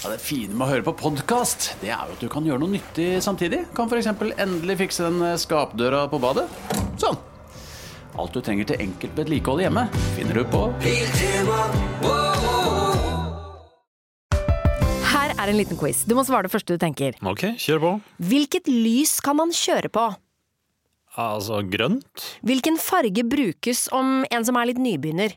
Ja, det fine med å høre på podkast, det er jo at du kan gjøre noe nyttig samtidig. Kan f.eks. endelig fikse den skapdøra på badet. Sånn. Alt du trenger til enkelt vedlikehold hjemme, finner du på Her er en liten quiz. Du må svare det første du tenker. Ok, kjør på. Hvilket lys kan man kjøre på? Altså grønt. Hvilken farge brukes om en som er litt nybegynner?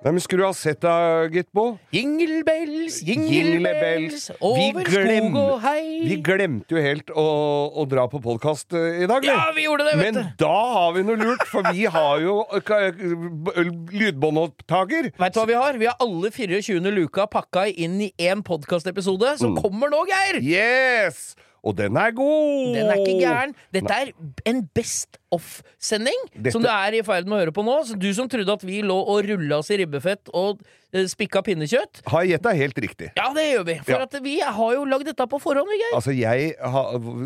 Nei, men Skulle du ha sett da, Gitbo? Jinglebells, jinglebells, jingle, Jingle bells, bells. over skog og hei. Vi glemte jo helt å, å dra på podkast i dag. Ja, vi. gjorde det, vet Men da har vi noe lurt, for vi har jo ø, lydbåndopptaker. Vet du hva vi har? Vi har alle 24. luka pakka inn i én podkastepisode som Mm. kommer nå, Geir! Yes! Og den er god! Den er ikke gæren. Dette er en Best of-sending Dette- som du er i ferd med å høre på nå. Så du som trodde at vi lå og rulla oss i ribbefett og spikka pinnekjøtt Har gjetta helt riktig. Ja, det gjør vi. For Ja. vi har jo lagd dette på forhånd, vi, Geir. Altså, jeg ha,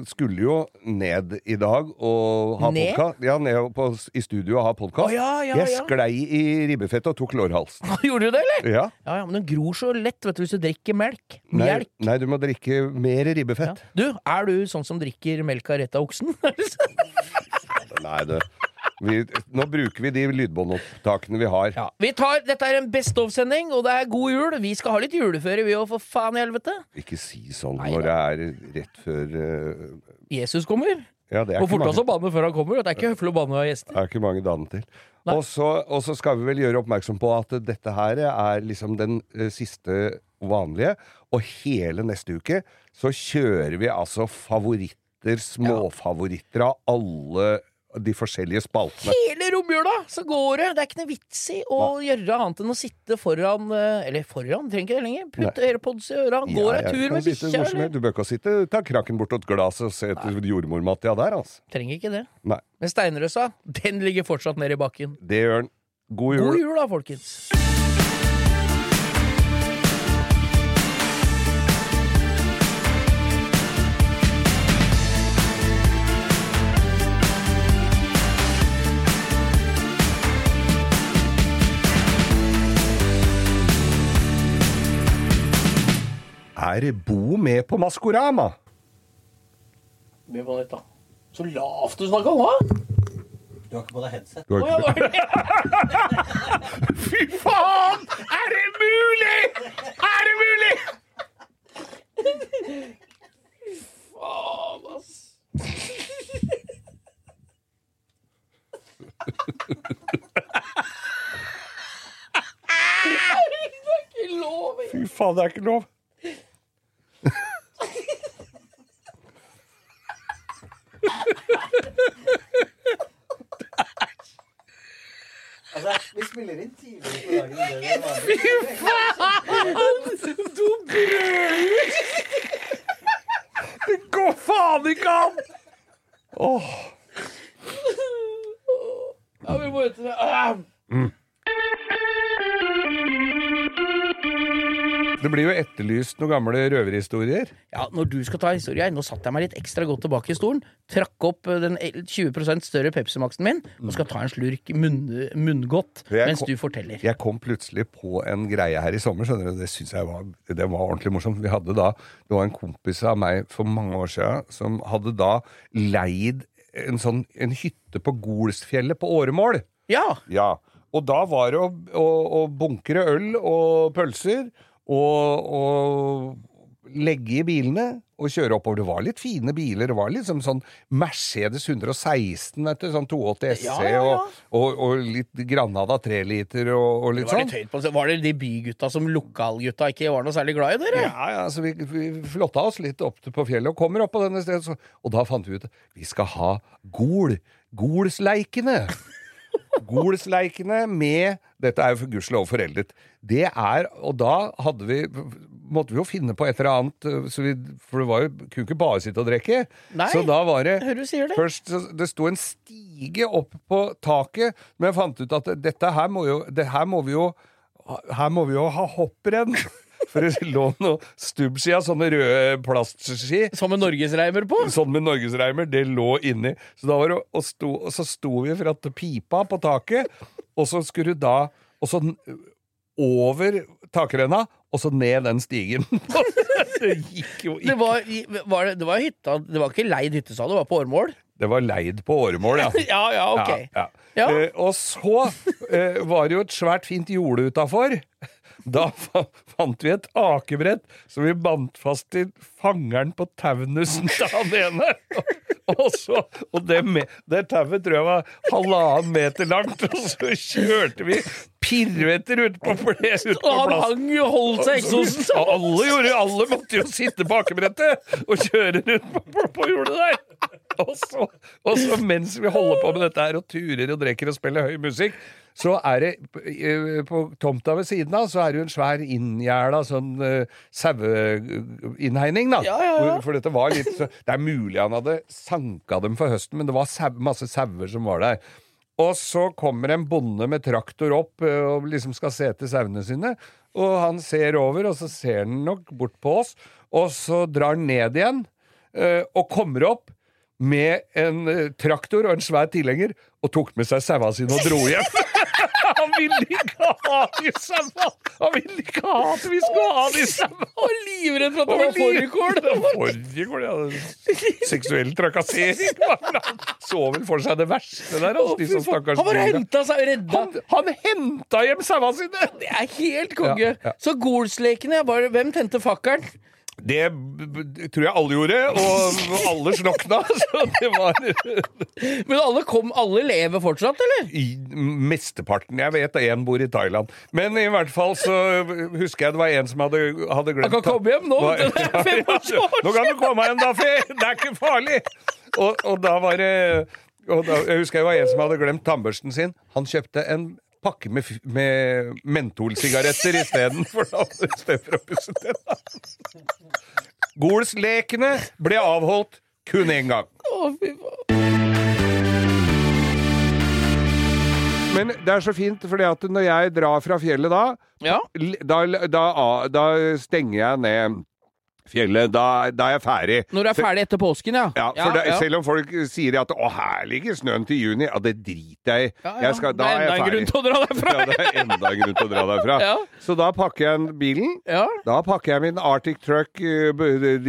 skulle jo ned i dag og ha Ned? podkast. Ja, ned på, i studio og ha podkast. Å, ja, ja, jeg sklei i ribbefettet og tok lårhalsen. Gjorde du det, eller? Ja. Ja, Men den gror så lett vet du, hvis du drikker melk. Nei, Melk. nei, du må drikke mer ribbefett. Du, er du sånn som drikker melka rett av oksen? Nei, det vi, Nå bruker vi de lydbåndopptakene vi har. ja. vi tar, Dette er en Best of-sending, og det er god jul. Vi skal ha litt juleføre, vi òg, for faen i helvete. Ikke si sånn Nei, når det er rett før uh... Jesus kommer. Ja, det er Og forta mange, så banne før han kommer. Det er ikke høflig å banne av gjester. det er ikke mange dagene til. Og så, og så skal vi vel gjøre oppmerksom på at dette her er liksom den uh, siste vanlige. Og hele neste uke så kjører vi altså favoritter, småfavoritter av alle de forskjellige spaltene. Hele romjula så går det! Det er ikke noe vits i å gjøre annet enn å sitte foran eh, Eller foran, trenger ikke det lenger. Putt AirPods i øra, går Ja, tur med bikkja? Du bør ikke sitte ta krakken bortåt glasset og se etter jordmormatja der, altså. Trenger ikke det. Nei, Men steinrøsa, den ligger fortsatt nede i bakken. det gjør den. God jul. God jul da, folkens. Er Bo med på Maskorama? Begynn på nytt, da. Så lavt du snakka nå! Du har Å, ja, ikke var det- Fy faen! Er det mulig?! Er det mulig?! Faen, ass. Det er ikke lov! Fy faen, det er ikke lov. Noen gamle røverhistorier. Ja, når du skal ta historie Nå satt jeg meg litt ekstra godt tilbake i stolen. Trakk opp eh, den 20% større Pepsi Max-en min og skal ta en slurk munn, munngodt mens kom- du forteller. Jeg kom plutselig på en greie her i sommer, skjønner du. Det syns jeg var, det var ordentlig morsomt. Vi hadde da, Det var en kompis av meg for mange år siden som hadde da leid en sånn en hytte på Golsfjellet på Åremål. Ja! Ja. Og da var det å, å, å bunkre øl og pølser og, og legge i bilene og kjøre oppover. Det var litt fine biler. Det var liksom sånn Mercedes 116, vet du, sånn 280 SC Ja, ja, ja. Og, og, og litt Granada 3 liter og, og litt sånn. Var det de bygutta som lokalgutta ikke var noe særlig glad i, dere? Ja, ja, så vi, vi flotta oss litt opp på fjellet og kommer opp på denne stedet. Så, og da fant vi ut at vi skal ha gol. Golsleikene. Golsleikene med Dette er jo for gudskjelov foreldet. Det er Og da hadde vi måtte vi jo finne på et eller annet, eh, så vi, for det var jo, kunne ikke bare sitte og drikke. Så da var det det. Først Det sto en stige opp på taket, men jeg fant ut at dette her må jo det her må vi jo Her må vi jo ha hopprenn. For det lå noe stubbski av sånne røde plastski. Som med norgesreimer på. Sånn med norgesreimer, det lå inni. Så da var det, og, sto, og så sto vi for at pipa på taket, og så skulle du da Og så over takrenna, og så ned den stigen. det gikk jo Det ikke. var, var, det, det var hytta Det var ikke leid hyttesal, det var på Årmål. Det var leid på åremål, ja. Ja, ja, ok. Ja, ja. Ja. Eh, og så eh, var det jo et svært fint jorde utafor. Da fa fant vi et akebrett som vi bandt fast til fangeren på taunusen til han ene. Og, så, og det, det tauet tror jeg var halvannen meter langt, og så kjørte vi pirvetter ut på, plass. Og han hang jo holdt seg eksosen. sånn. alle, gjorde, alle måtte jo sitte på akebrettet og kjøre rundt på, på, på jordet der. Og så, og så mens vi holder på med dette her og turer og drikker og spiller høy musikk, så er det eh, på tomta ved siden av så er det jo en svær inngjerda sånn uh, saueinnhegning, da. Ja, ja, ja. For, dette var litt så, Det er mulig han hadde sanka dem for høsten, men det var sau, masse sauer som var der. Og så kommer en bonde med traktor opp eh, og liksom skal se etter sauene sine. Og han ser over, og så ser han nok bort på oss, og så drar han ned igjen. Og kommer opp med en traktor og en svær tilhenger, og tok med seg saua sine og dro hjem. Han ville ikke ha de sauene! Han ville ikke ha at vi skulle ha de sauene! Og livredd for at det var fårikål. Fårikål, ja. Seksuell trakassering. Han så vel for seg det verste der. Altså, de som stakkars Han bare henta seg redda. han, han henta hjem sauene sine! Det er helt konge. Ja, ja. Så Golslekene, hvem tente fakkelen? Det tror jeg alle gjorde, og alle slokna. Så det var Men alle kom, alle lever fortsatt, eller? i mesteparten. Jeg vet én bor i Thailand. Men i hvert fall så husker jeg det var en som hadde, hadde glemt Han kan komme hjem nå. Var. Det er fem år Ja, Nå kan du komme hjem, da, Det er ikke farlig! Og, og da var det da, Jeg husker det var en som hadde glemt tannbørsten sin. Han kjøpte en pakke med, med mentolsigaretter istedenfor i stedet for å pusse tennene. Golslekene ble avholdt kun én gang. Å, fy. Men det er så fint, fordi at når jeg drar fra fjellet da, Ja. da, da, da stenger jeg ned fjellet. Da, da er jeg ferdig. Når du er ferdig etter påsken, ja. Ja, for det, ja. Selv om folk sier at 'å, her ligger snøen til juni', ja, det driter jeg i. Ja, ja. Jeg skal- Da det er er enda jeg en grunn ferdig. til å dra derfra. Ja, det er enda en grunn til å dra derfra. Ja. Så da pakker jeg bilen. Ja. Da pakker jeg min Arctic Truck eh,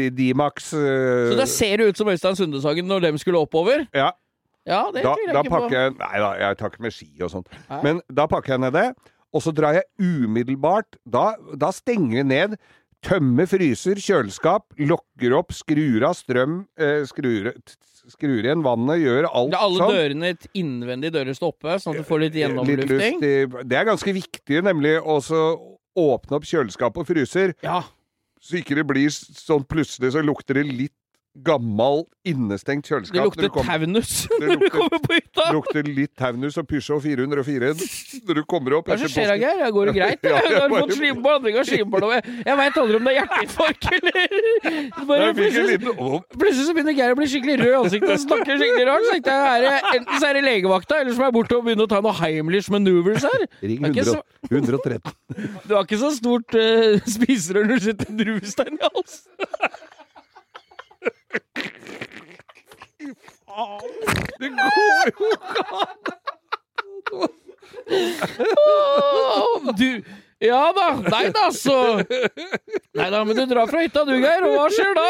D-Max eh, Så da ser det ut som Øystein Sundesagen når dem skulle oppover? Ja, Ja, det da, da jeg pakker jeg Nei da, jeg tar ikke med ski og sånt. Men da pakker jeg ned det, og så drar jeg umiddelbart Da, da stenger vi ned. Tømmer fryser, kjøleskap, lokker opp, skrur av strøm, eh, skrur, skrur igjen vannet, gjør alt er alle sånn. dørene innvendige dører står oppe, sånn at du får litt Litt gjennomlufting. i- Det er ganske viktig, nemlig å åpne opp kjøleskap og fryser, Ja. så ikke det blir sånn plutselig så lukter det litt gammel, innestengt kjøleskap. Det lukter kom, taunus når du kommer på hytta! Det lukter litt Taunus og Peugeot 404 når du kommer opp Hva er skjer. Geir? Går det greit? Ja, Jeg har fått slimbar, andre gang slimbar. Jeg, veit aldri om det er hjerteinfarkt eller plutselig, plutselig så begynner Geir å bli skikkelig rød i ansiktet og snakker skikkelig rart. Så tenkte jeg, er det, enten så er det legevakta, eller så må jeg bort og begynne å ta noe Heimlich maneuvers her. Ring Det er ikke 100, så- 113. Du har ikke så stort uh, spiserør når du sitter druestein i halsen. Det går jo Åh, Du Ja da. Nei da, så Nei da, men du drar fra hytta du, Geir, og hva skjer da?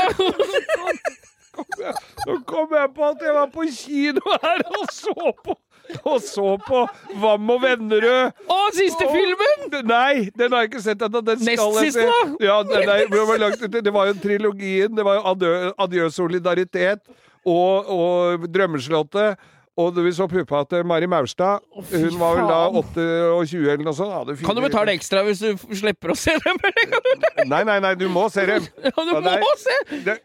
Nå kom jeg på at jeg var på kino her og så på og så på Vam og Vennerød. Å, siste filmen! Nei, den har jeg ikke sett ennå. Den skal Nest siste, se. da? Ja, den nei, det, var langt, det var jo trilogien. Det var jo Adjø, Adjø solidaritet og, og Drømmeslottet. Og vi så puppa til Mari Maurstad, hun var vel da faen. 28 eller noe sånt. Kan du betale ekstra hvis du slipper å se dem? Nei, nei, nei, du må se dem. Ja, du må se! Det,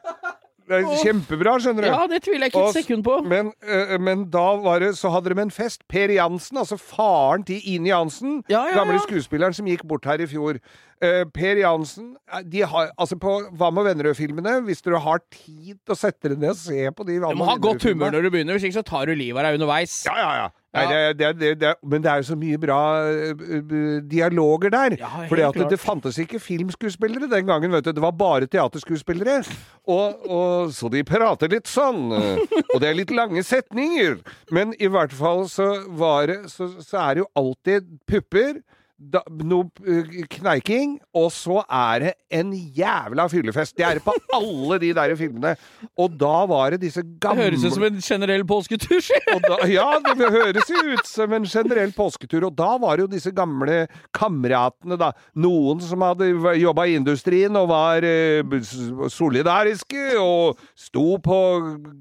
Det er kjempebra, skjønner du. Ja, det tviler jeg ikke et sekund på. Men, øh, men da var det, så hadde de en fest. Per Jansen, altså faren til Ine Jansen, Ja, ja, gamle ja. skuespilleren som gikk bort her i fjor. Eh, per Jansen eh, de har, altså På Hva med Vennerød-filmene, hvis du har tid til å sette deg ned og se på de Du må ha godt humør når du begynner, hvis ikke så tar du livet av deg underveis. Ja, ja, ja. Ja. Nei, det, det, det, men det er jo så mye bra øh, dialoger der. Ja, For det, fantes ikke filmskuespillere den gangen, vet du. Det var bare teaterskuespillere. Og, og, så de prater litt sånn. Og det er litt lange setninger. Men i hvert fall så var det Så, så er det jo alltid pupper. Da, noe øh, kneiking, og så er det en jævla fyllefest. Det er det på alle de der filmene. Og da var det disse gamle høres ut som en generell påsketur. da, ja, det høres jo ut som en generell påsketur. Og da var det jo disse gamle kameratene, da. Noen som hadde jobba i industrien og var eh, solidariske og sto på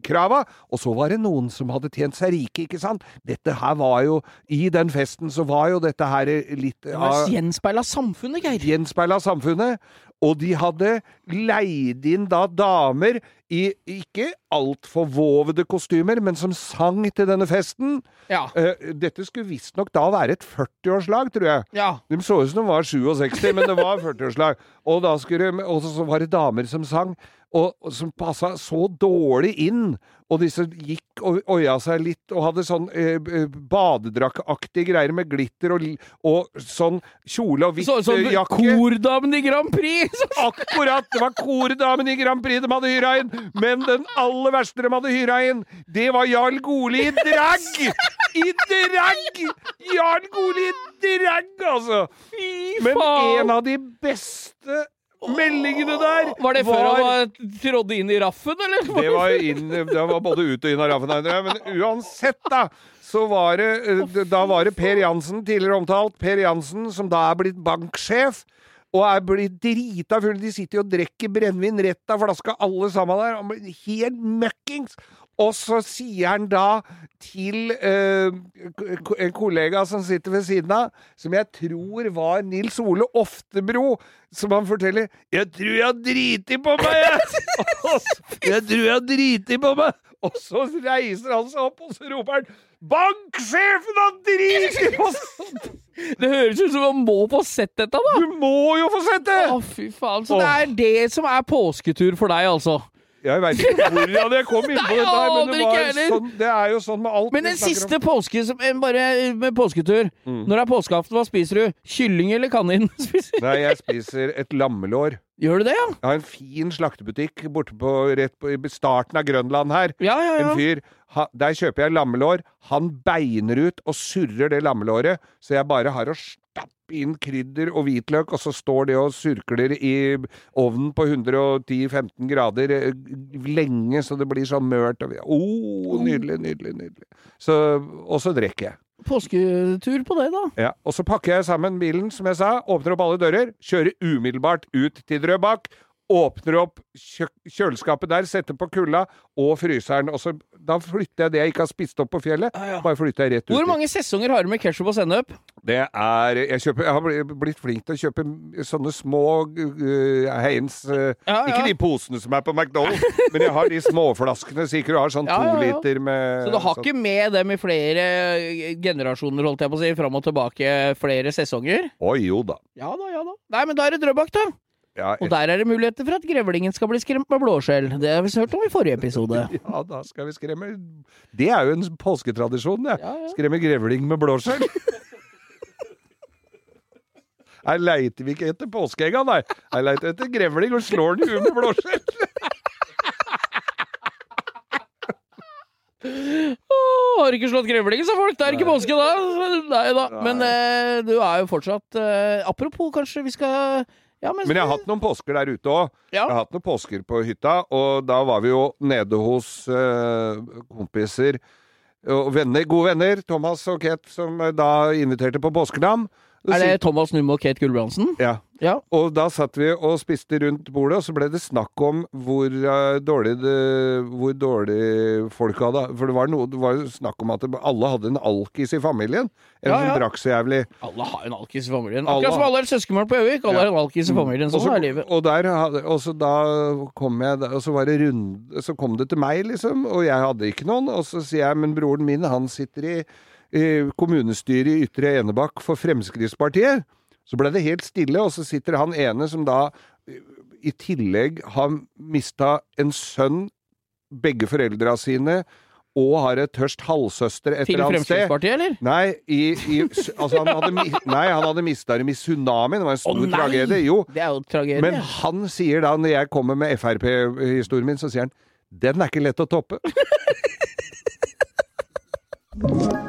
krava. Og så var det noen som hadde tjent seg rike, ikke sant. Dette her var jo I den festen så var jo dette her litt Av gjenspeila samfunnet, Geir. gjenspeila samfunnet. Og de hadde leid inn da damer i ikke altfor vovede kostymer, men som sang til denne festen. Ja. Uh, dette skulle visstnok da være et 40-årslag, tror jeg. ja. De så ut som de var 67, men det var 40-årslag. Og da skulle de, og så var det damer som sang, og, og som passa så dårlig inn. Og disse gikk og oia seg litt og hadde sånn eh, badedrakkaktige greier med glitter og, og sånn kjole og hvitt Så sånn, eh, jakke. kordamen i Grand Prix! Akkurat! Det var kordamen i Grand Prix de hadde hyra inn! Men den aller verste de hadde hyra inn, det var Jarl Goli i drag! I drag! Jarl Goli i drag, altså! Men en av de beste meldingene der Var det før han var trådde inn i raffen, eller? Det var, inn, det var både ut og inn av raffen. Men uansett, da. Så var det, eh, da var det Per Jansen, tidligere omtalt. Per Jansen, som da er blitt banksjef. Og er blitt drita fulle. De sitter jo og drikker brennevin rett av flaska, alle sammen der. Han blir helt møkkings. Og så sier han da til eh, en kollega som sitter ved siden av, som jeg tror var Nils Ole Oftebro, som han forteller 'Jeg tror jeg har driti på meg, jeg!' jeg tror jeg har driti på meg! Og så reiser han seg opp, og så roper han 'Banksjefen han driter på! Det høres ut som man må få sett dette, da! Du må jo få sett det! Å, fy faen. Så det er det som er påsketur for deg, altså? Jeg veit ikke hvordan jeg kom inn på dette, her, men det, var sånn, det er jo sånn med alt Men den siste påske, som, eh, bare med påsketur. Mm. Når det er påskeaften, hva spiser du? Kylling eller kanin? Nei, jeg spiser et lammelår. Gjør du det, ja? Jeg har en fin slaktebutikk borte på, på i starten av Grønland her. Ja, ja, ja. En fyr. Ha, der kjøper jeg lammelår. Han beiner ut og surrer det lammelåret, så jeg bare har å stappe inn krydder og hvitløk, og så står det og surkler i ovnen på 110-15 grader eh, lenge, så det blir sånn mørt. Å, oh, nydelig, nydelig, nydelig. Så, og så drikker jeg. Påsketur på det, da. Ja, og så pakker jeg sammen bilen, som jeg sa, åpner opp alle dører, kjører umiddelbart ut til Drøbak, åpner opp kjøleskapet der, setter på kulda og fryseren, og så da flytter jeg det jeg ikke har spist opp på fjellet, bare flytter jeg rett ut. Hvor mange sesonger har du med ketsjup og sennep? Det er Jeg, kjøper, jeg har blitt flink til å kjøpe sånne små uh, Heinz uh, Ja, ja. Ikke de posene som er på McDonald's, men jeg har de småflaskene, så ikke du har sånn Ja, to ja, ja. liter med Så du har sånn- ikke med dem i flere generasjoner, holdt jeg på å si, fram og tilbake flere sesonger? Å jo da. Ja da, ja da. Nei, men da er det Drøbak, da. Ja, Og der er det muligheter for at grevlingen skal bli skremt med blåskjell. Det har vi hørt om i forrige episode. Ja, da skal vi skremme Det er jo en påsketradisjon, det. Ja, ja. Skremme grevling med blåskjell. Her leiter vi ikke etter påskeegga, nei. Her leiter vi etter grevling og slår den i huet med blåskjell. Oh, har ikke slått grevlingen, sa folk. Det er ikke påske da. Nei da. Men eh, du er jo fortsatt eh, Apropos, kanskje vi skal ja, men, Men jeg har hatt noen påsker der ute òg. Ja. Jeg har hatt noen påsker på hytta, og da var vi jo nede hos eh, kompiser og venner, gode venner, Thomas og Ket, som eh, da inviterte på påskenam. Er det Thomas Numme og Kate Gulbrandsen? Ja. Ja. Og da satt vi og spiste rundt bordet, og så ble det snakk om hvor uh, dårlig det, hvor dårlig folk hadde For det var, noe, det var snakk om at det, alle hadde en alkis i familien. En Ja, som ja. drakk så jævlig. Alle har en alkis i familien. Alle Akkurat som alle er søskenbarn på Gjøvik. Alle har en alkis i familien. Og Sånn så, er livet. og der og så da kom jeg Og så var det runde Så kom det til meg, liksom, og jeg hadde ikke noen. Og så sier jeg, men broren min, han sitter i kommunestyret i Ytre Enebakk for Fremskrittspartiet. Så ble det helt stille, og så sitter han ene som da i tillegg har mista en sønn, begge foreldra sine, og har et tørst halvsøster et Til eller annet sted. Fremskrittspartiet, eller? Nei, i, i, altså han hadde, nei, han hadde mista dem i tsunamien. Det var en stor oh, tragedie. Jo, Det er jo tragedie. men han sier da, når jeg kommer med Frp-historien min, så sier han den er ikke lett å toppe.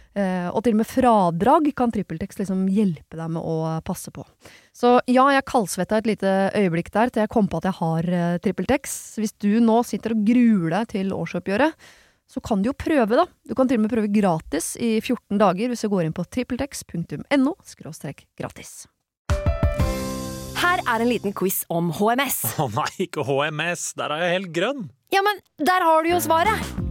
Eh, og til og med fradrag kan TrippelTex liksom hjelpe deg med å passe på. Så ja, jeg kaldsvetta et lite øyeblikk der til jeg kom på at jeg har uh, TrippelTex. Hvis du nå sitter og gruer deg til årsoppgjøret, så kan du jo prøve, da. Du kan til og med prøve gratis i 14 dager hvis du går inn på trippeltex.no gratis. Her er en liten quiz om HMS. Å nei, ikke HMS. Der er jeg helt grønn. Ja, men der har du jo svaret!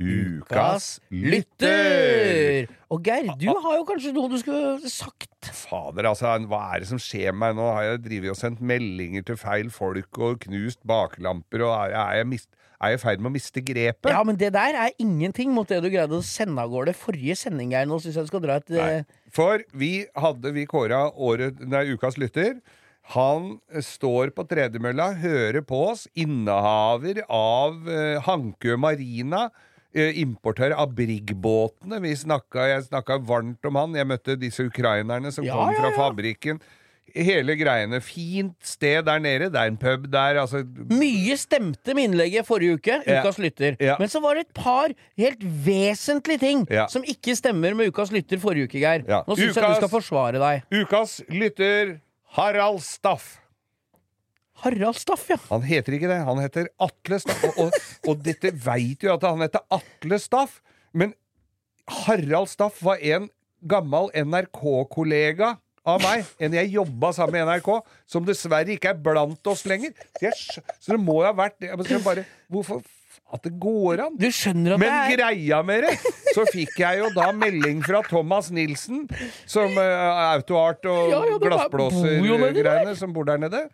Ukas lytter! Og Geir, du har jo kanskje noe du skulle sagt? Fader, altså, hva er det som skjer med meg nå? Har jeg drevet og sendt meldinger til feil folk og knust baklamper, og er jeg, mist, er i ferd med å miste grepet? Ja, men det der er ingenting mot det du greide å sende av gårde forrige sending, Geir. Nå syns jeg du skal dra et Nei. eh, For vi hadde vi kåra ukas lytter. Han står på tredemølla, hører på oss, innehaver av eh, Hankø Marina. Eh, Importør av Brigg-båtene. Jeg snakka varmt om han. Jeg møtte disse ukrainerne som Ja, kom fra ja. fabrikken. Hele greiene. Fint sted der nede. Det er en pub der. Altså, Mye stemte med innlegget forrige uke, Ja. Ukas lytter. Ja. Men så var det et par helt vesentlige ting Ja. som ikke stemmer med Ukas lytter forrige uke, Geir. Ja. Nå syns jeg du skal forsvare deg. ukas lytter Harald Staff. Harald Staff, ja. Han heter ikke det. Han heter Atle Staff. Og, og, og dette veit jo at han heter Atle Staff. Men Harald Staff var en gammel NRK-kollega av meg. En jeg jobba sammen med i NRK, som dessverre ikke er blant oss lenger. Så, jeg, så det må jo ha vært bare, Hvorfor At det går an? Men er greia med det, så fikk jeg jo da melding fra Thomas Nilsen, som uh, autoart og Ja, ja, glassblåsergreiene, som bor der nede.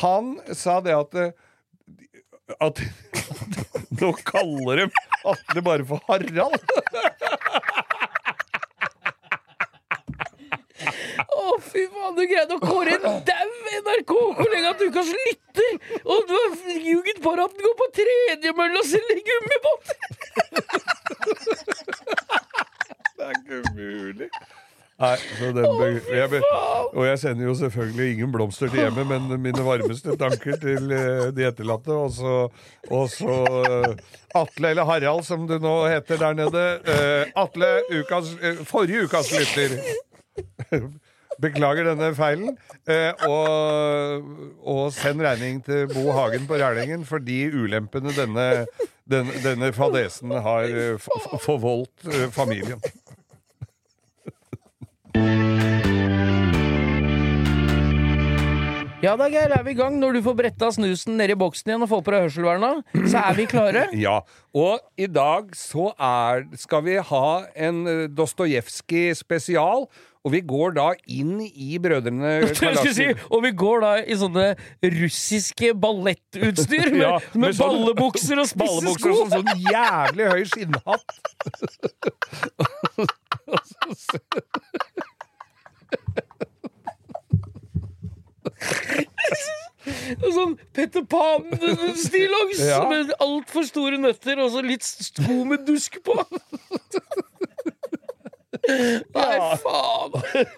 Han sa det at eh, at Nå kaller de Atle bare for Harald. Å, fy faen, du greide å kåre en dau NRK-kollega til ukas lytter! Og du har ljuget på at den går på tredjemølla og selger gummibåter! Det er ikke umulig. Nei, så den jeg og jeg sender jo selvfølgelig ingen blomster til hjemmet, men mine varmeste tanker til eh, de etterlatte. Og så, og så eh, Atle, eller Harald som du nå heter der nede. Eh, Atle, ukas, forrige ukas lytter. Beklager denne feilen. Og, og send regning til Bo Hagen på Rælingen for de ulempene denne, denne, denne fadesen har forvoldt familien. Ja da, Geir, er vi i gang. Når du får bretta snusen nedi boksen igjen og får på deg hørselverna, så er vi klare. Ja, og i dag så er, skal vi ha en uh, Dostojevskij spesial, og vi går da inn i Brødrene Jeg si, og vi går da i sånne russiske ballettutstyr med, Ja, med, med sånn- ballebukser og spisse sko. og sånn, sånn jævlig høy skinnhatt. sånn Petter Pan-stillongs Ja. med altfor store nøtter og så litt sko med dusk på. Nei, faen!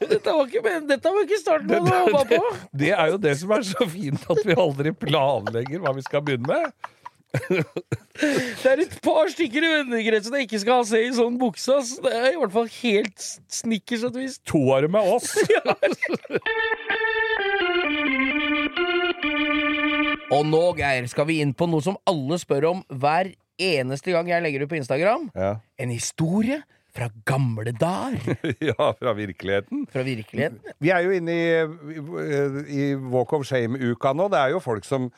Dette var ikke, dette var ikke starten på noe å håpe på. Det er jo det som er så fint, at vi aldri planlegger hva vi skal begynne med. Det er et par stykker i vennekretsen jeg ikke skal se i sånn bukse. Det er i hvert fall helt snickers og twist. To av dem er oss. Og nå, Geir, skal vi inn på noe som alle spør om hver eneste gang jeg legger ut på Instagram. Ja. En historie fra gamle dager. ja, fra virkeligheten. Fra virkeligheten. Vi er jo inne i, i, Walk of Shame-uka nå. Det er jo folk som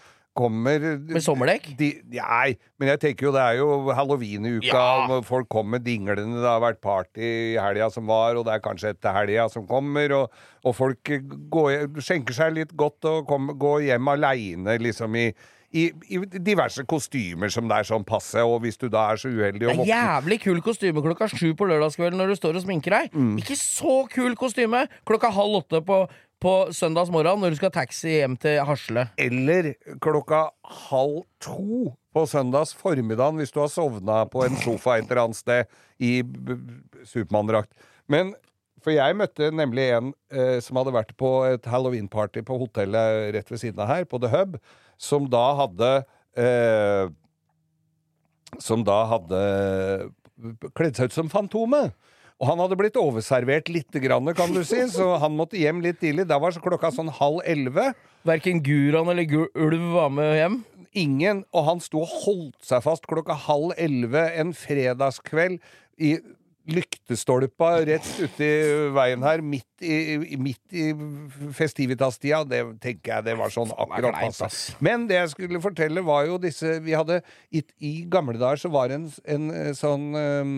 kommer Med sommerdekk? De, nei, men jeg tenker jo det er jo halloween-uka. Ja. og Folk kommer dinglende. Det har vært party i helga som var, og det er kanskje etter helga som kommer. Og, og folk går, skjenker seg litt godt og kommer, går hjem aleine, liksom i i, I diverse kostymer som det er sånn passe, og hvis du da er så uheldig å våkne jævlig kul kostyme klokka sju på lørdagskvelden når du står og sminker deg. Mm. Ikke så kul kostyme klokka halv åtte på, på søndagsmorgen når du skal taxi hjem til Hasle. Eller klokka halv to på søndags formiddag hvis du har sovna på en sofa et eller annet sted i Supermann-drakt. Men for jeg møtte nemlig en eh, som hadde vært på et halloween-party på hotellet rett ved siden av her, på The Hub, som da hadde eh, Som da hadde kledd seg ut som Fantomet. Og han hadde blitt overservert lite grann, kan du si, så han måtte hjem litt tidlig. Da var så klokka sånn halv elleve. Verken Guran eller Gu- Ulv var med hjem. Ingen, og han sto og holdt seg fast klokka halv elleve en fredagskveld i lyktestolpa rett uti veien her, midt i, midt i festivitas-tida. Det tenker jeg det var sånn akkurat passe. Men det jeg skulle fortelle, var jo disse Vi hadde I, i gamle dager så var det en, en eh, sånn um,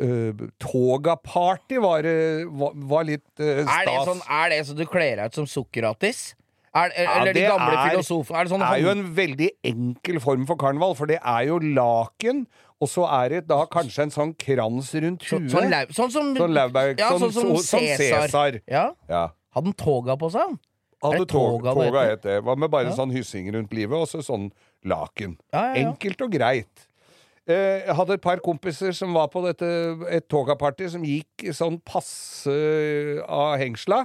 uh, Toga-party var, eh, var, var litt uh, stas. Er det, sånn, er det så du kler deg ut som Sokratis? Er, Ja, eller de gamle er- filosofene? Er det sånn er jo en veldig enkel form for karneval, for det er jo laken, og så er det da kanskje en sånn krans rundt huet. sånn, lau- sånn som Sånn Lauberg, Ja, sånn- sånn som så- sånn Cæsar. Cæsar. Ja. Ja. Hadde han toga på seg? Er Hadde toga det toga het det. Hva med bare Ja. sånn hyssing rundt livet, og så sånn laken. Enkelt og greit. Eh, Jeg hadde et par kompiser som var på dette et togaparty som gikk sånn passe av hengsla.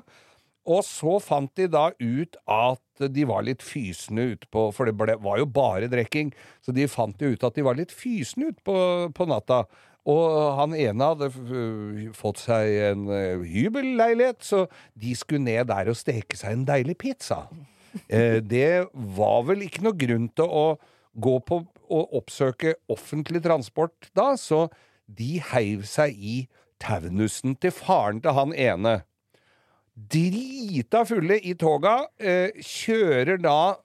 Og så fant de da ut at de var litt fysne utpå, for det var jo bare drikking. Så de fant jo ut at de var litt fysne utpå på natta. Og han ene hadde fått seg en eh, hybelleilighet, så de skulle ned der og steke seg en deilig pizza. Eh, det var vel ikke noe grunn til å gå på og oppsøke offentlig transport da, så de heiv seg i taunusen til faren til han ene. Drita fulle i toga, eh, kjører da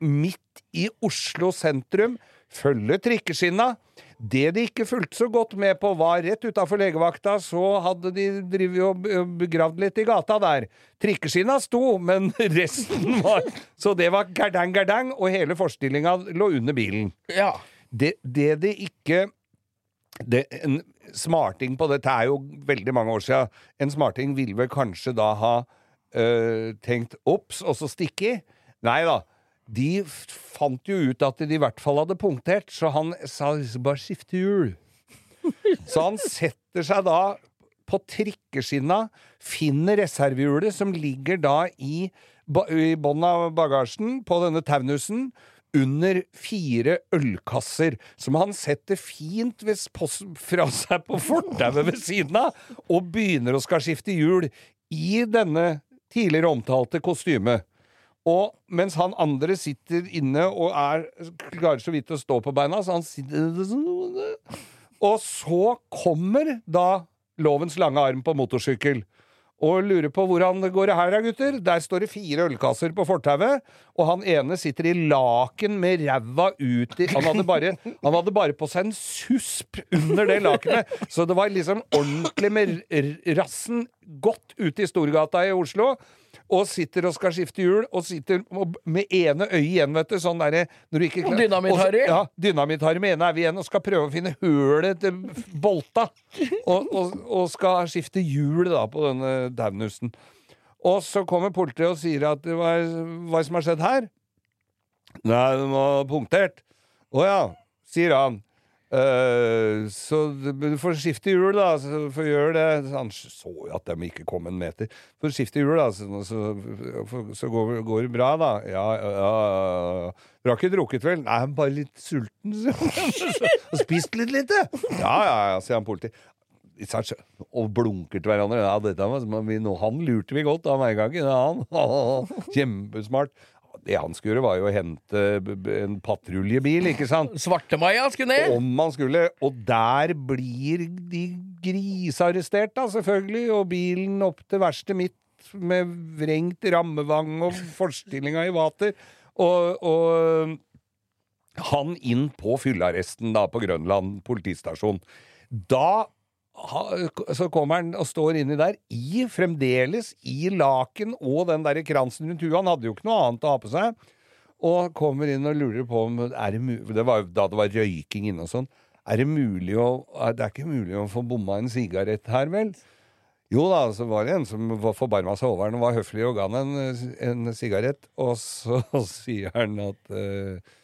midt i Oslo sentrum, følger trikkeskinna. Det de ikke fulgte så godt med på, var rett utafor legevakta, så hadde de drevet og begravd litt i gata der. Trikkeskinna sto, men resten var Så det var gardang, gardang, og hele forstillinga lå under bilen. Ja. Det, det de ikke det, En smarting på dette er jo veldig mange år siden. En smarting ville vel kanskje da ha øh, tenkt ops, og så stikke i. Nei da. De fant jo ut at de i hvert fall hadde punktert, så han sa bare skifte hjul. Så han setter seg da på trikkeskinna, finner reservehjulet som ligger da i, i bånn av bagasjen på denne taunusen. Under fire ølkasser, som han setter fint fra seg på fortauet ved siden av, og begynner å skal skifte hjul i denne tidligere omtalte kostyme. Og mens han andre sitter inne og er, klarer så vidt å stå på beina, så han sitter sånn, Og så kommer da lovens lange arm på motorsykkel. Og lurer på hvordan går det her, da, gutter. Der står det fire ølkasser på fortauet, og han ene sitter i laken med ræva ut i han hadde, bare, han hadde bare på seg en susp under det lakenet, så det var liksom ordentlig med rassen godt ute i Storgata i Oslo og sitter og skal skifte hjul, og sitter med ene øyet igjen, vet du. Sånn derre når du ikke klarer Dynamitt-Harry. Ja, Dynamitt-Harry med ene øyet igjen, og skal prøve å finne hølet til bolta. Og, og, og skal skifte hjul da på denne daunusen. Og så kommer politiet og sier at hva, hva er som har skjedd her? Nei, den var punktert. Å ja, sier han. Eh, så du får skifte hjul, da. Så får gjøre det. Han så jo at de ikke kom en meter. Får skifte hjul, da, så, så, så går, går det bra, da. Ja, ja, ja. Du har ikke drukket, vel? Nei, bare litt sulten. Og spist litt lite. Ja, ja, ja, sier han politi. Og blunker til hverandre. Ja, dette var, vi- han lurte vi godt av meg en gang. Ja, han. Kjempesmart. Det han skulle gjøre, var jo å hente en patruljebil, ikke sant? Svartemaja skulle ned! Om han skulle. Og der blir de grisearrestert, da, selvfølgelig. Og bilen opp til verkstedet mitt med vrengt rammevang og forstillinga i vater. Og, og han inn på fyllearresten da på Grønland politistasjon. Da så kommer han og står inni der, i fremdeles i laken og den der kransen rundt huet. Han hadde jo ikke noe annet å ha på seg. Og kommer inn og lurer på om det, det var da det var røyking inne og sånn. Er det mulig å Det er ikke mulig å få bomma en sigarett her, vel? Jo da, så var det en som forbarma seg over den og var høflig og ga han en, en sigarett. Og så sier han at uh,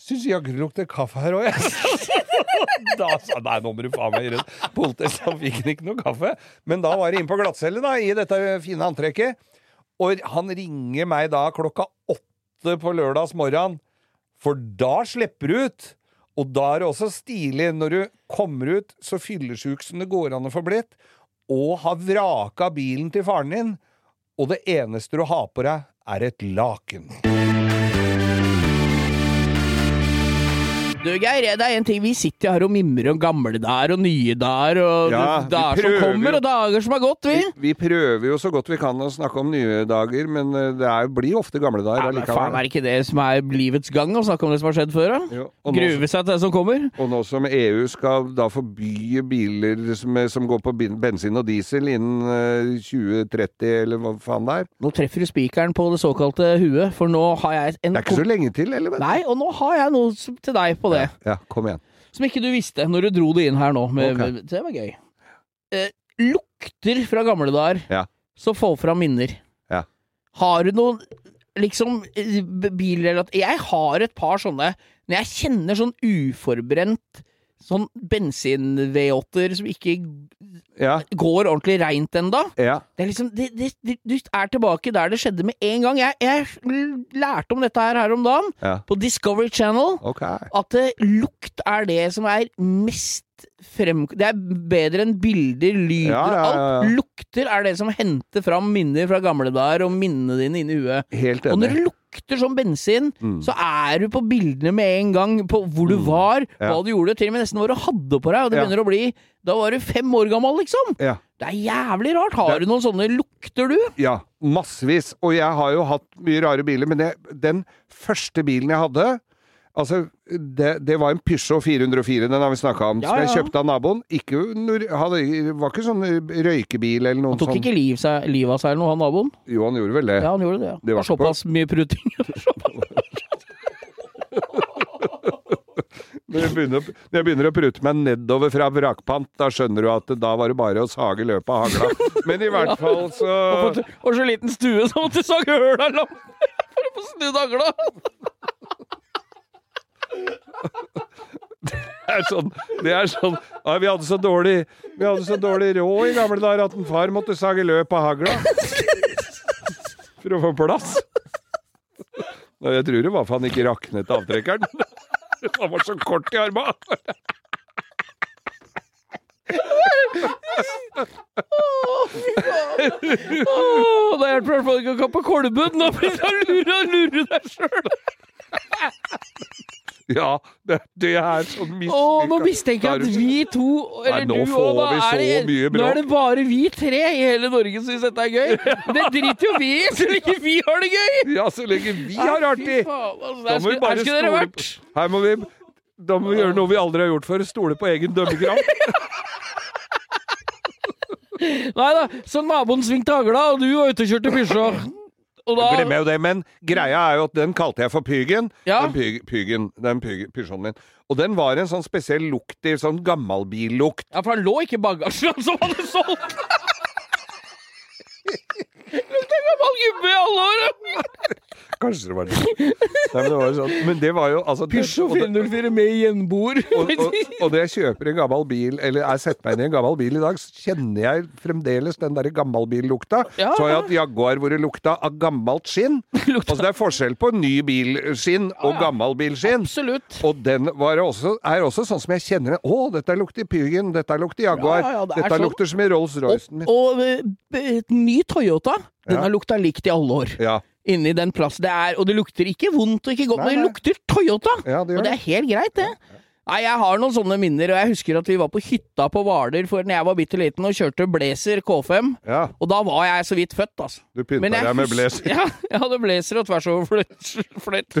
Syns jaggu det lukter kaffe her òg, jeg. da sa nei, nå må du faen meg gjøre det. Politiet han fikk ikke noe kaffe. Men da var det inn på glattcelle, da, i dette fine antrekket. Og han ringer meg da klokka åtte på lørdags morgen, for da slipper du ut. Og da er det også stilig, når du kommer ut så fyllesjuk som det går an å få blitt, og har vraka bilen til faren din, og det eneste du har på deg, er et laken. Du, Geir, det er en ting. Vi sitter her og mimrer om gamle dager og nye dager og Ja, dager som kommer, og dager som har gått, vi. Vi, vi prøver jo så godt vi kan å snakke om nye dager, men eh, det er, blir ofte gamle dager Ja, men faen, er det ikke det som er livets gang, å snakke om det som har skjedd før? da? Jo, Grue seg til det som kommer? og nå som EU skal da forby biler som, som går på bensin og diesel innen eh, 2030, eller hva faen det er Nå treffer du spikeren på det såkalte huet, for nå har jeg en Det er ikke så lenge til, eller? Nei, og nå har jeg noe til deg på det. Ja, kom igjen. Som ikke du visste når du dro det inn her nå. Med, okay. med, det var gøy. Eh, lukter fra gamle dager Ja. som får fram minner. Ja. Har du noen liksom bilrelatert. Jeg har et par sånne Når jeg kjenner sånn uforbrent Sånn bensin-V8-er som ikke Ja, går ordentlig reint ennå. ja. Det er liksom det, det, det, Du er tilbake der det skjedde med en gang. Jeg, jeg lærte om dette her her om dagen, Ja. på Discovery Channel okay. at eh, lukt er det som er mest frem... Det er bedre enn bilder, lyder, Ja, ja, ja, alt. Lukter er det som henter fram minner fra gamle dager og minnene dine inni huet. Helt Og når enig. det lukter som bensin, Mm. så er du på bildene med en gang på hvor du var, Ja. hva du gjorde, til og med nesten hva du hadde på deg, og det begynner å bli Da var du fem år gammel, liksom! Ja. Det er jævlig rart. Har Det- du noen sånne lukter, du? Ja, massevis. Og jeg har jo hatt mye rare biler, men det, den første bilen jeg hadde Altså, det, det var en Peugeot 404, den har vi snakka om, Ja, som jeg kjøpte av naboen. Ikke, hadde, var ikke sånn røykebil eller noe Han tok sånn. ikke liv seg, livet av seg eller noe, han naboen? Jo, han gjorde vel det. Ja, han gjorde det. ja. Det var såpass mye pruting. Når jeg, begynner, når jeg begynner å prute meg nedover fra vrakpant, da skjønner du at da var det bare å sage løpet av hagla. Men i hvert fall så Og, så liten stue så måtte du sage høla lampen for å få snudd hagla. Er sånn, det er sånn ja, vi, hadde så dårlig, vi hadde så dårlig råd i gamle dager at en far måtte sage løp av hagla. For å få plass. Og jeg tror det var for han ikke raknet avtrekkeren. Han var så kort i arma. Åh, det hjelper i hvert fall ikke å kappe kolben. Nå blir det lure og lure deg sjøl. Ja, det, det er sånn. Åh, nå mistenker jeg at vi to, eller Nei, du òg, er det, Nå er det bare vi tre i hele Norge som syns dette er gøy. Det driter jo vi i, så lenge vi har det gøy! Ja, så lenge vi har det artig. altså, Da må vi bare stole på- Her må vi Da må vi gjøre noe vi aldri har gjort før. Stole på egen dømmekraft. Nei da, så naboen svingte hagla, og du var ute og kjørte pysja. Og da Glemmer jo det, men greia er jo at den kalte jeg for Pygen. Ja. Den pyg, pygen, den pyg, pysjonen min. Og den var en sånn spesiell lukt i sånn gammalbillukt. Ja, for han lå ikke i bagasjen som han hadde solgt. Lukter gammel gubbe i alle år! Kanskje det var det. Nei, men det var sånn. Men det var jo altså det- 404 med gjenboer. og, og, og når jeg kjøper en gammel bil, eller jeg setter meg inn i en gammel bil i dag, så kjenner jeg fremdeles den der gammalbillukta. Ja. Så har jeg hatt Jaguar hvor det lukta av gammelt skinn. Altså det er forskjell på ny bilskinn og gammel bilskinn. Absolutt. Og den var også, er også sånn som jeg kjenner den. Å, dette lukter Pygen, dette lukter Jaguar. Ja, ja, det dette sånn. lukter som i Rolls-Roycen min. Og og et ny Toyota, den har lukta likt i alle år. Ja, Inni den plassen det er, og det lukter ikke vondt og ikke godt, Nei, men det lukter Toyota! ja, det Og det er helt greit, det. Nei, Jeg har noen sånne minner, og jeg husker at vi var på hytta på Hvaler for når jeg var bitte liten og kjørte Blazer K5. Ja, Og da var jeg så vidt født, altså. du pynta deg med blazer. Ja, jeg hadde blazer og tvers over fløtt.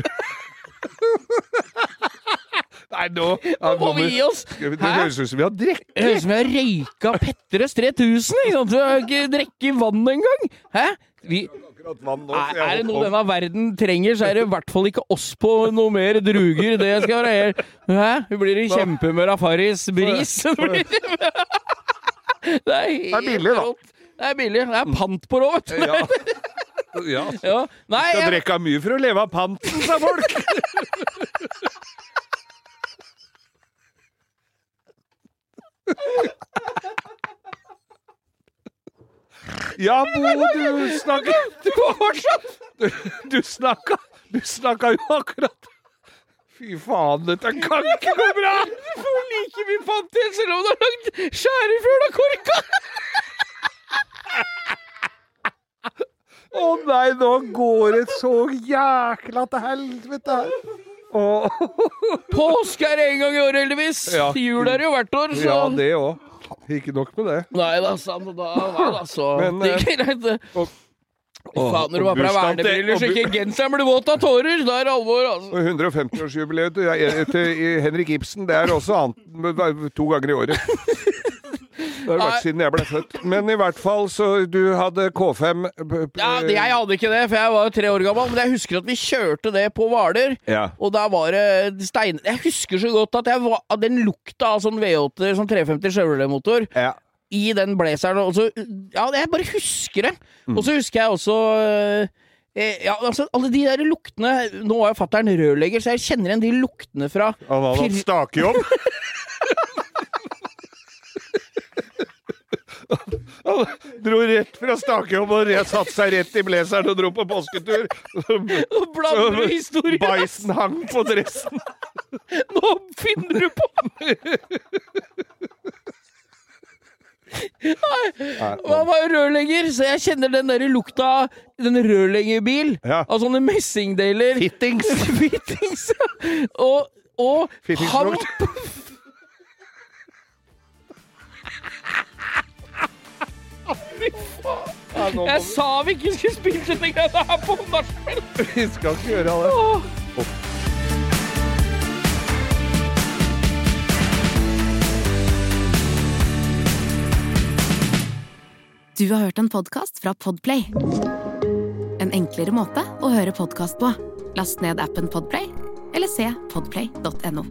Nei, nå Nå må vi gi oss! Det høres ut som vi har drukket. Det høres ut som vi har røyka Petres 3000, ikke sant? Du har ikke drukket vann engang! Hæ? Vi, vann nå, er, er det noe denne verden trenger, så er det i hvert fall ikke oss på noe mer druger. Det skal være helt Hæ? Vi blir i kjempehumør av Farris bris. Det er helt Det er billig, da. Det er billig. Det er pant på det òg, vet du. Ja. ja. Ja. Nei, Skal jeg, drikke mye for å leve av panten, sa folk. Ja, Bo, du snakka Du var fortsatt Du, snakka Du snakka jo akkurat Fy faen, dette kan ikke gå bra! Du får like mye pant igjen selv om du har lagd skjærefugl-korka! Å nei, nå går det så jækla til helvete her. Åh. Påske er en gang i året, heldigvis. Ja. Jul er jo hvert år, så Ja, det òg. Ikke nok med det. Nei da, sant. Da, nei, da, så Men, Det eh, er greit, det. og- faen, når du har på deg vernebriller så ikke genseren blir våt av tårer, da er det alvor, altså. Og 150-årsjubileet til, til Henrik Ibsen, det er også annet to ganger i året. Det har det vært siden jeg ble født. Men i hvert fall, så du hadde K5 p- p- Ja, Jeg hadde ikke det, for jeg var jo tre år gammel, men jeg husker at vi kjørte det på Hvaler. Ja. Og da var det stein... Jeg husker så godt at jeg var, at den lukta av sånn V8, sånn 350 Chevrolet-motor, Ja. i den blazeren. Og så, ja, jeg bare husker det. Mm. Og så husker jeg også eh, ja, altså Alle de der luktene Nå er jo fatter'n rørlegger, så jeg kjenner igjen de luktene fra Han hadde hatt stakejobb. Han dro rett fra stakejobb og satte seg rett i blazeren og dro på påsketur. Nå blander du historien! Beisen hang på dressen. Nå finner du på! Han var rørlegger, så jeg kjenner den der lukta av den rørleggerbil. Ja. Av sånne messingdeler. Fittings. Fittings. Og, og Fittingslukt. Ja, nå må Jeg sa vi ikke skulle spille denne greia her på nachspiel! vi skal ikke gjøre det. Åh. Du har hørt en podkast fra Podplay. En enklere måte å høre podkast på. Last ned appen Podplay, eller se podplay.no.